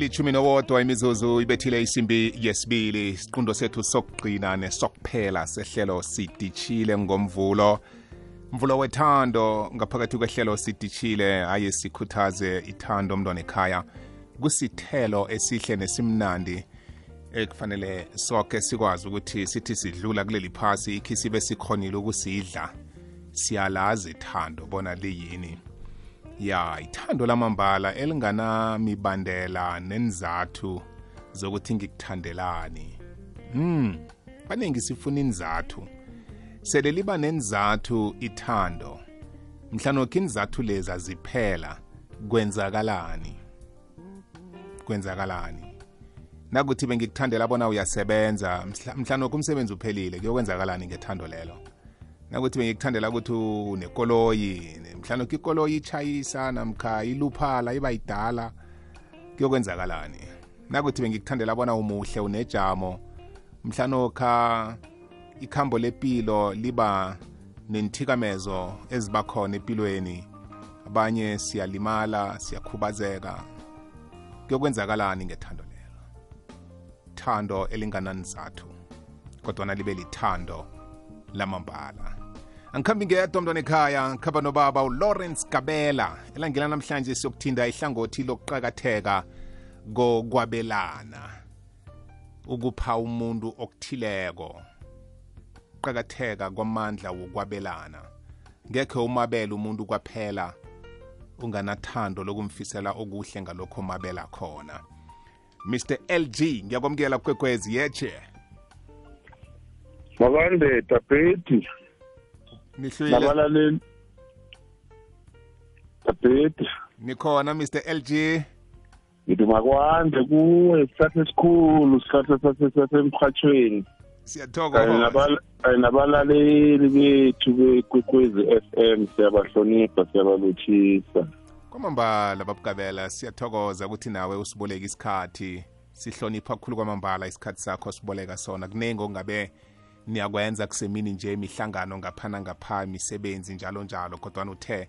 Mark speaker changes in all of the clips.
Speaker 1: ilithumi nowodwa imizuzu ibethile isimbi yesibili. Isiqundo sethu sokugcina nesokuphela sehlelo sidishile ngomvulo. Mvulo wethando ngaphakathi kwehlelo sidishile hayi sikhuthaze ithando mntwana ekhaya. Kusithelo esihle nesimnandi ekufanele sonke sikwazi ukuthi sithi sidlula kuleli phasi ikhi sibe sikhonile ukusidla. Siyalazi ithando bona liyini. Ya ithando lamambala elinganamibandela nenzathu zokuthi ngikuthandelani. Hmm baningi sifuna inzathu. Sele liba nenzathu ithando. Mhlanokho inzathu lezi aziphela kwenzakalani? Kwenzakalani? Nakuthi bengikuthandela bona uyasebenza mhlanokho umsebenzi uphelile kuyokwenzakalani ngethando lelo? Nakuthi bengikuthandela ukuthi unekoloyi mhlanokho ikoloyi ichayisa namkha iluphala iba yidala kuyokwenzakalani? Nakuthi bengikuthandela bona umuhle unejamo mhlanokha ikhambo lepilo liba nenthikamezo eziba khona empilweni abanye siyalimala siyakhubazeka kuyokwenzakalani ngethando lelo? Thando elingananizathu kodwana libe lithando lamambala. Angikhambi ngedwa mntwana ekhaya. Ngikhamba nobaba ulawrence gabela elangela namhlanje siyokuthinda ihlangothi lokuqakatheka kokwabelana ukupha umuntu okuthileko ukuqakatheka kwamandla wokwabelana. Ngekhe umabele umuntu kwaphela unganathando lokumfisela okuhle ngalokho mabela khona. Mr lg ngiyakwamukela kwekwezi yeche
Speaker 2: makande tapeti
Speaker 1: nihlwile
Speaker 2: tapeti
Speaker 1: nikhona mr lg
Speaker 2: ngithi makwande kuwe isihlahla esikhulu isihlahla sase- sasemrhatshweni kanye nabalaleli bethu bekwekwezi f m siyabahlonipha siyabalotshisa
Speaker 1: kwamambala babugabela siyathokoza ukuthi nawe usiboleka isikhathi. Sihlonipha kakhulu kwamambala isikhathi sakho siboleka sona. Kuningi okungabe niyakwenza kusemini nje imihlangano ngaphana ngapha imisebenzi njalo njalo kodwana uthe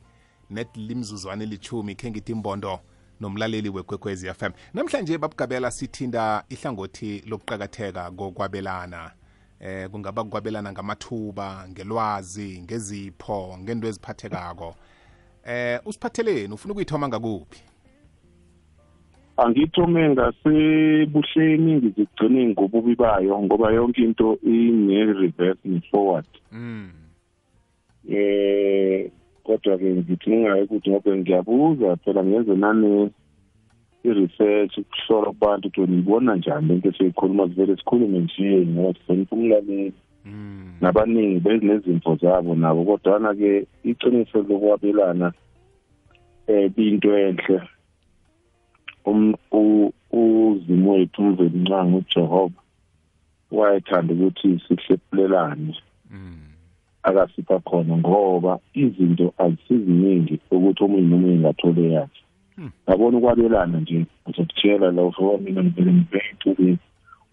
Speaker 1: net limzuzwana elithumi khe ngithi imbondo nomlaleli wekwekwezi FM namhlanje babugabela sithinda ihlangothi lokuqakatheka kokwabelana. Eh kungaba kwabelana ngamathuba ngelwazi ngezipho ngento eziphathekako. Eh usiphatheleni ufuna ukuyithoma ngakuphi?
Speaker 2: Angithome ngasebuhleni ngizigcine ngobubi bayo ngoba yonke into ine-reverse ne-forward
Speaker 1: mm.
Speaker 2: Eh kodwa ke ngithi ngingaye ukuthi ngobe ngiyabuza phela ngenze nane i-research ukuhlola kubantu ukuthi nibona njani lento esiyikhuluma sivele sikhulume nje ngoba sihlonipha umlaleli
Speaker 1: mm.
Speaker 2: Nabaningi bezinezimvo zabo nabo kodwana-ke iqiniso lokwabelana um kuyinto enhle. Um- u- uzimu wethu umveli ncango ujehova wayethanda ukuthi sihlephulelane
Speaker 1: mm.
Speaker 2: Akasipha khona ngoba izinto azisiziningi ukuthi omunye nomunye ngathole yakhe
Speaker 1: Hmm.
Speaker 2: yabona ukwabelana nje ngizokutshela la ufika mina ngivele ngibeyithukile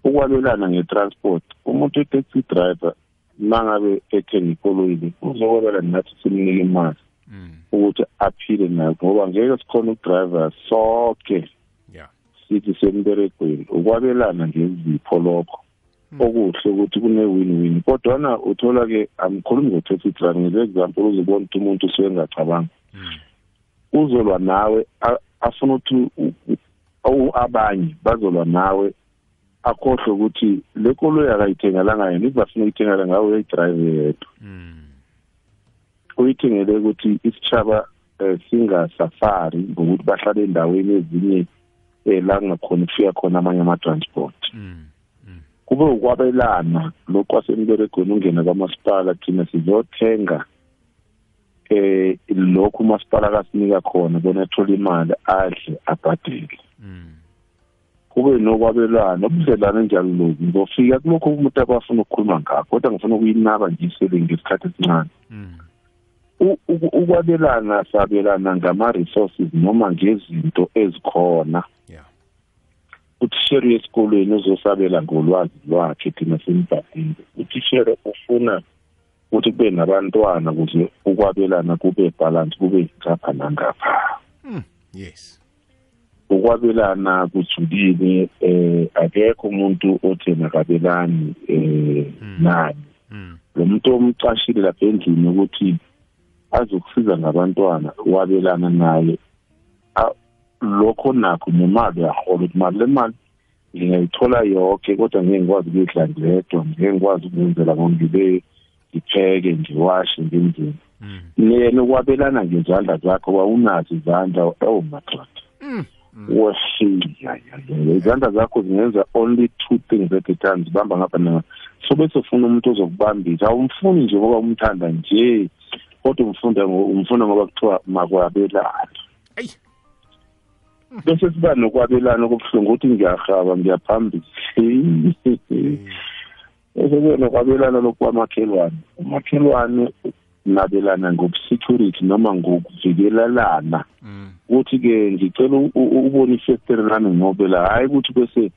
Speaker 2: ukwabelana nge-transport umuntu i-taxi driver mangabe ethenga ikoloyile uzokwabelana nathi simnike imali
Speaker 1: mm
Speaker 2: ukuthi aphile nayo ngoba ngeke sikhona ukudriver sonke. Sithi semberegweni ukwabelana ngezipho lokho.
Speaker 1: Hmm.
Speaker 2: okuhle ukuthi kune-win-win kodwana uthola-ke amkhulumi ngo-taxi driver ngeze-example uzibona ukuthi umuntu usuke ngacabangi
Speaker 1: mm
Speaker 2: uzolwa nawe a- afuna ukuthi u- u- u- abanye bazolwa nawe akhohlwe ukuthi le koloyi akayithengelanga yena izafuna uyithengela ngawe uyayidrayive yedwa.
Speaker 1: Mm
Speaker 2: uyithengele ukuthi isitshaba um singasafari ngokuthi bahlale endaweni ezinye um la kungakhona ukufika khona amanye ama-transport.
Speaker 1: Mm mm.
Speaker 2: Kube ukwabelana lokhu kwasemberegweni ungena kwamasipala thina sizothenga eh lokhu umasipala akasinika khona bona athole imali adle abhadele.
Speaker 1: Mm.
Speaker 2: Kube nokwabelana ubudlelwane njalo lobu ngizofika kulokho umuntu abafuna ukukhuluma ngakho kodwa ngifuna ukuyinaba nje isele ngesikhathi esincane.
Speaker 1: Mm.
Speaker 2: Ukwabelana sabelana ngama-resources noma ngezinto ezikhona.
Speaker 1: yeah
Speaker 2: uthishere esikolweni uzosabela ngolwazi lwakhe thina simbhalile uthishere ufuna ukuthi kube nabantwana ukuze ukwabelana kube balance kube ngapha nangapha.
Speaker 1: Mm yes.
Speaker 2: Ukwabelana kujulile eh akekho umuntu othi nakabelani eh nani.
Speaker 1: Mm.
Speaker 2: lo muntu omcashile lapha endlini ukuthi azokusiza ngabantwana wabelana naye lokho nakho nemali yahola ukuthi mali le mali ngingayithola yonke kodwa ngeke ngikwazi ukuyidla ngedwa ngeke ngikwazi ukuzenzela ngongibe ngipheke ngiwashe ngenzeni
Speaker 1: Mm.
Speaker 2: yena ukwabelana ngezandla zakho wawunazo izandla oh my god
Speaker 1: Mm.
Speaker 2: washaya izandla zakho zingenza only two things at a time zibamba ngapha na so bese ufuna umuntu ozokubambisa awumfuni nje ngoba umthanda nje kodwa umfunda ngo- umfuna ngoba kuthiwa makwabelana
Speaker 1: Ayi.
Speaker 2: Bese siba nokwabelana okubuhlungu ukuthi ngiyahaba ngiyaphambili. Bese kube nokwabelana lokwamakhelwane umakhelwane nabelana ngobusecurity noma ngokuvikelelana.
Speaker 1: Mm.
Speaker 2: ukuthi-ke ngicela ubone ifesteri lami ngobela hhayi ukuthi bese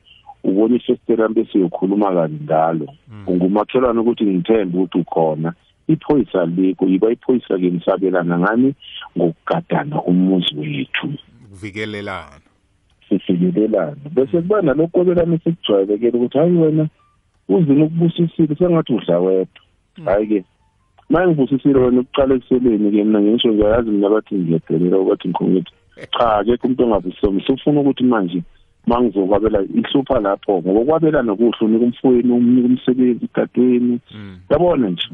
Speaker 2: ubone ifesteri lami bese uyokhuluma kabi ngalo ungumakhelwane ukuthi ngithembe ukuthi ukhona. Iphoyisa likho yiba iphoyisa-ke nisabelana ngani? Ngokugadana umuzi wethu
Speaker 1: kuvikelelana
Speaker 2: sifikelelana bese kuba nalokhu kwabelana esikujwayelekele ukuthi hayi wena uzini ukubusisile? Sengathi udla wedwa. Hhayi-ke ma ngibusisile wena ukuqala ekuseleni-ke mina ngisho ngiyayazi mina bathi ngiyadelela bathi ngikhongithi cha akekho umuntu ongabusisoma sifuna ukuthi manje ma ngizokwabela ihlupha lapho ngoba ukwabelana kuhle unika umfowenu umnika umsebenzi igadweni
Speaker 1: Mm.
Speaker 2: yabona nje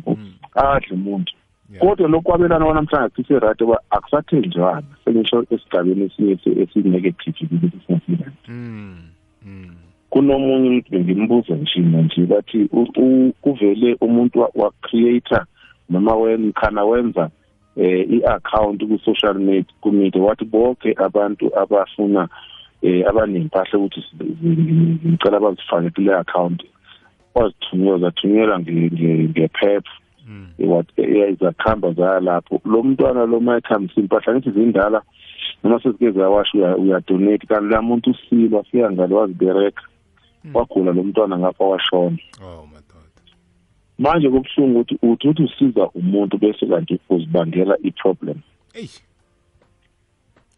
Speaker 2: adle umuntu.
Speaker 1: Yeah.
Speaker 2: Kodwa lokhu kwabelana kwanamhlanje kuthi right ngoba akusathenjwana sengisho esigabeni esinye esi- esi-negative ukuthi singasilani
Speaker 1: Mm. Mm.
Speaker 2: kunomunye umuntu bengimbuza nje manje bathi u- u- kuvele umuntu wa- wa-creator noma wenkhana wenza eh i-account ku-social media kumedia wathi bonke abantu abafuna eh abanempahla ukuthi zi- zi- ngicela bazifake kule account wazithunyelwa zathunyelwa nge- nge- ngephepha
Speaker 1: Mm.
Speaker 2: Izakhamba zaya lapho lo mntwana lo mayikhambisa impahla ngithi zindala noma sezike zayawasha uya- uyadonate kanti la muntu usilwa afika ngalo wazibereka wagula lo mntwana ngapha washona
Speaker 1: Oh madoda.
Speaker 2: manje kubuhlungu ukuthi uthi uthi usiza umuntu bese kanti uzibangela i-problem
Speaker 1: Ey.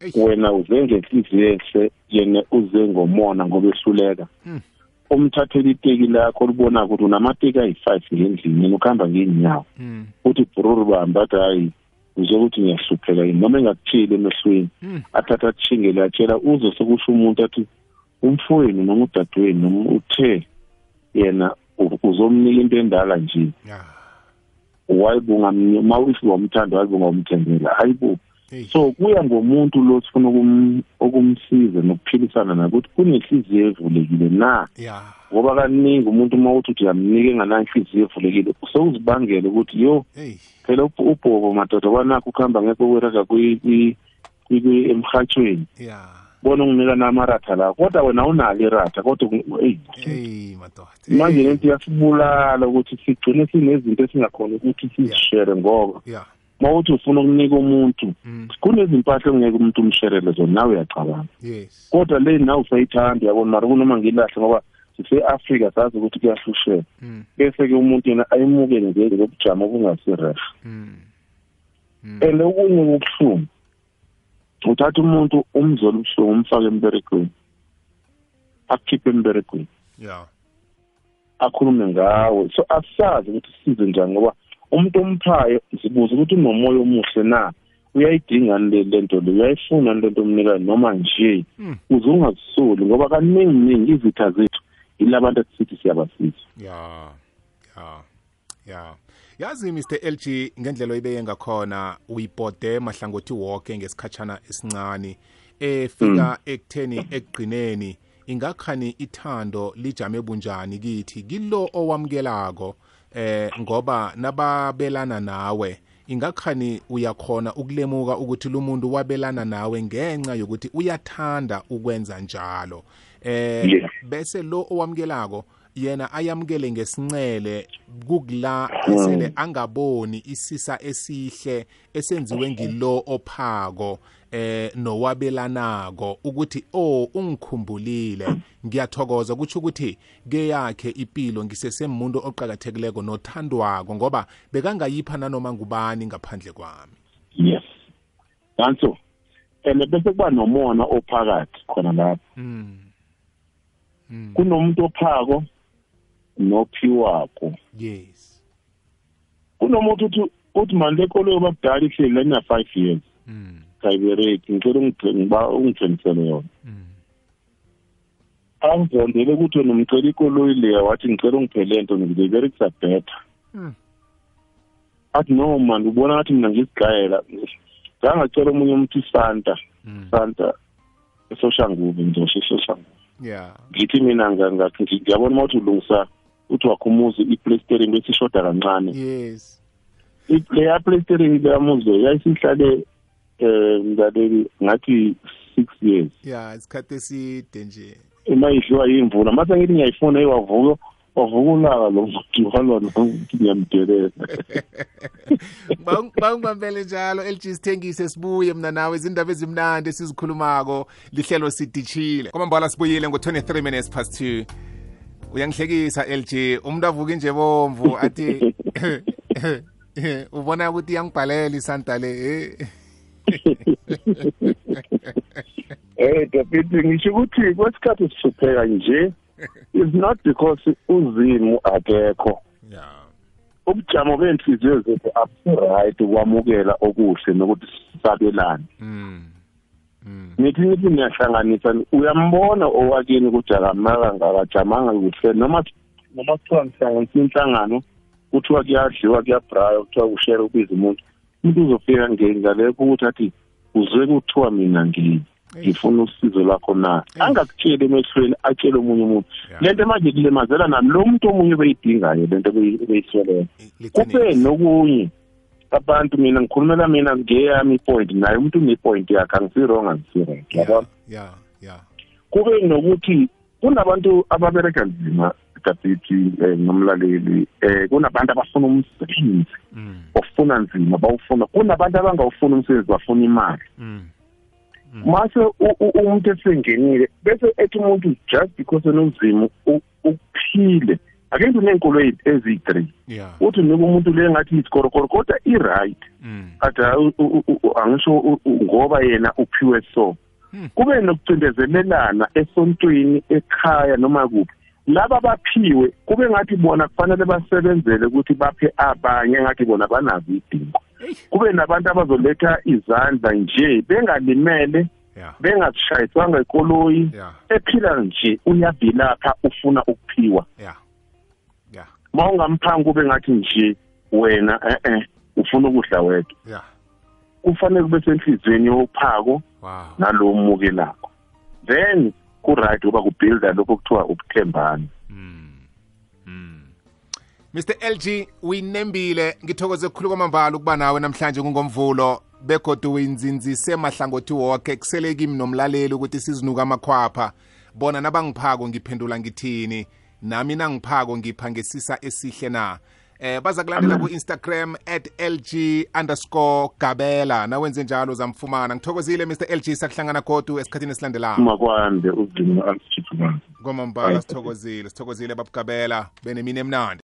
Speaker 1: Ey.
Speaker 2: wena uze ngenhliziyo enhle yena uze ngomona ngoba ehluleka
Speaker 1: Mm.
Speaker 2: Umthathela iteki lakho libona ukuthi unamateki ayi-five ngendlini yena ukuhamba ngey'nyawo
Speaker 1: Mm.
Speaker 2: uthi bruru bambi athi hayi uze ukuthi ngiyahlupheka yini noma engakuthile emehlweni
Speaker 1: Mm.
Speaker 2: athatha atshingele atshela uze sekusho umuntu athi umfowenu noma udadewenu noma uthe yena u- uzomnika into endala nje
Speaker 1: Yeah.
Speaker 2: wayibunga ma uthi wamthanda wayibunga umthembela hayibo
Speaker 1: Ey.
Speaker 2: So kuya ngomuntu lo sifuna ukum- ukumsiza nokuphilisana naye ukuthi kunenhliziyo evulekile na
Speaker 1: Yeah.
Speaker 2: ngoba kaningi umuntu uma uthi uthi uyamnika engananhliziyo evulekile sewuzibangele ukuthi yo
Speaker 1: Ey.
Speaker 2: phela ubh- ubhobo madoda kwanakho ukuhamba ngekho kweraga emhathweni
Speaker 1: Yeah.
Speaker 2: bona unginika namaratha la kodwa wena awunalo iratha kodwa ku- eyi
Speaker 1: Ey madoda.
Speaker 2: manje
Speaker 1: Ey.
Speaker 2: lento iyasibulala ukuthi sigcine sinezinto esingakhona ukuthi sizishere ngoba
Speaker 1: Yeah.
Speaker 2: ma uthi ufuna ukunika umuntu
Speaker 1: Mm.
Speaker 2: kunezimpahla ongeke umuntu umsherele zona nawe uyacabanga
Speaker 1: Yes.
Speaker 2: kodwa le nawe usayithanda uyabona mara kunoma ngilahle ngoba sise-afrika sazi ukuthi kuyahlusheka
Speaker 1: Mm.
Speaker 2: bese-ke umuntu yena ayimukele nje ngobujamo obungasirehe
Speaker 1: Mm. Mm.
Speaker 2: and okunye kubuhlungu uthatha umuntu umzolo ubuhlungu umfake emberegweni akukhiphe emberegweni
Speaker 1: Yeah.
Speaker 2: akhulume ngawe so asazi ukuthi size njani ngoba umuntu omphayo sibuza ukuthi unomoya omuhle na? Uyayidingani le lento le uyayifuna lento omnikayo noma nje?
Speaker 1: Mm.
Speaker 2: uze ungazisoli ngoba kaningi ningi izitha zethu yilabantu esithi siyabasiza.
Speaker 1: Ya ya ya. Yazi Mr LG ngendlela oyibeke ngakhona uyibhode mahlangothi wonke ngesikhatshana esincane efika ekutheni ekugqineni ingakhani ithando lijame bunjani kithi? Kilo owamukelako eh ngoba nababelana nawe ingakhani uyakhona ukulemuka ukuthi lumuntu wabelana nawe ngenxa yokuthi uyathanda ukwenza njalo. Eh bese lo owamukelako yena ayamukele ngesincele kukula esele angaboni isisa esihle esenziwe ngilo ophako eh nowabelanako ukuthi oh ungikhumbulile ngiyathokoza. Kutsho ukuthi ke yakhe impilo ngisesemuntu oqhakathekileko nothandwako ngoba bekangayipha nanoma ngubani ngaphandle kwami.
Speaker 2: Yes. Nanso and bese kuba nomona ophakathi khona lapho.
Speaker 1: Mm. Mm.
Speaker 2: kunomuntu ophako nophiwako
Speaker 1: Yes.
Speaker 2: kunomuntu uthi uthi manje lekolo yobabudala ihleli la ina 5 years
Speaker 1: Mm.
Speaker 2: kayibereki ngicela ungigcine ngiba ungithengisele yona
Speaker 1: Mm.
Speaker 2: angizondele ukuthi wena umcela ikoloyi leya wathi ngicela ungiphe lento ngiyiberekisa better
Speaker 1: Mm.
Speaker 2: athi no man ubona ngathi mina ngisigayela ngangacela omunye umuntu isanta
Speaker 1: Mm.
Speaker 2: santa esoshanguve ngizosho esoshanguve
Speaker 1: Yeah.
Speaker 2: ngithi mina ngiyabona uma uthi ulungisa uthi wakhumuza i-playstering bese ishoda kancane.
Speaker 1: Yes.
Speaker 2: I- leya playstering leya muzo yayisihlale um mlaleli ngathi six years.
Speaker 1: Yeah, isikhathi eside nje.
Speaker 2: uma idliwa yimvula mase ngithi ngiyayifuna iwavuka wavuka ulaka lo muntu walona ukuthi ngiyamdelela.
Speaker 1: Bangibambele njalo LG sithengise sibuye mina nawe izindaba ezimnandi esizikhulumako lihlelo sidishile. Kwamambala sibuyile ngo-23 minutes past 2 uyangihlekisa LG umuntu avuka nje bomvu athi ubona ukuthi iyangibhalela isanta le
Speaker 2: eh. David ngisho ukuthi kwesikhathi sihlupheka nje is not because uzimu akekho
Speaker 1: yeah
Speaker 2: ubujamo benhliziyo zethu abu-right ukwamukela okuhle nokuthi sisabelane
Speaker 1: mm. Mm.
Speaker 2: nithi nithi niyahlanganisa uyambona owakini ukuthi akamaka ngakajamanga kuhle noma noma kuthiwa ngihlanganisa inhlangano kuthiwa kuyadliwa kuyabraya kuthiwa kushere ubiza umuntu umuntu uzofika ngengaleko ukuthi athi uzwe kuthiwa mina ngi- ngifuna usizo lwakho na angakutsheli emehlweni atshele omunye umuntu
Speaker 1: Yeah.
Speaker 2: lento manje kulimazela nalo muntu omunye beyidingayo lento beyi- beyisweleyo kube
Speaker 1: Liqiniso.
Speaker 2: nokunye abantu mina ngikhulumela mina ngeyami ipoint naye umuntu unepoint yakhe angisi-wrong angisi-right
Speaker 1: yeah
Speaker 2: yabona
Speaker 1: yeah yeah.
Speaker 2: Kube nokuthi kunabantu ababereka nzima dabithi eh, nomlaleli eh kunabantu abafuna umsebenzi
Speaker 1: mm.
Speaker 2: ofuna nzima bawufuna. Kunabantu abangawufuna umsebenzi bafuna imali.
Speaker 1: Mm.
Speaker 2: mase u- u- umuntu esengenile bese ethi umuntu just because enonzima u- uphile akenzi uneenkolo eziyi-three
Speaker 1: yeah.
Speaker 2: Uthi nika umuntu le ngathi isikorokoro kodwa i-right.
Speaker 1: Mm.
Speaker 2: kade hayi u- u- u- angisho u- u- ngoba yena uphiwe so.
Speaker 1: Hmm.
Speaker 2: kube nokucindezelelana esontweni ekhaya noma kuphi. Laba abaphiwe kube ngathi bona kufanele basebenzele ukuthi baphe abanye ngathi bona banazo idingo
Speaker 1: Eyi.
Speaker 2: kube nabantu abazoletha izandla nje bengalimele
Speaker 1: yeah.
Speaker 2: bengashayiswanga ikoloyi
Speaker 1: yeah.
Speaker 2: ephila nje uyavilapha ufuna ukuphiwa.
Speaker 1: Yeah yeah
Speaker 2: ma ungamphanga kube ngathi nje wena eh-eh ufuna ukudla wedwa.
Speaker 1: Yeah
Speaker 2: kufanele kube senhliziyweni yophako
Speaker 1: wow.
Speaker 2: nalo mukelako then ku-right uba kubuilda lokho kuthiwa ukuthembana
Speaker 1: Mm. Mm. Mr LG uyinembile. Ngithokoze kukhulu kwamambala ukuba nawe namhlanje kungomvulo begodu uyinzinzise mahlangothi wonke kusele kimi nomlaleli ukuthi sizinuka amakhwapha. Bona nabangiphako ngiphendula ngithini. Nami nangiphako ngipha ngesisa esihle na. Eh baza kulandela ku-instagram at lg underscore gabela. Nawenze njalo zamfumana. Ngithokozile mr lg sakuhlangana godu esikhathini esilandelayo
Speaker 2: umakwande uzimo alisithiphukazi
Speaker 1: kwamambala sithokozile sithokozile babugabela benemini emnandi.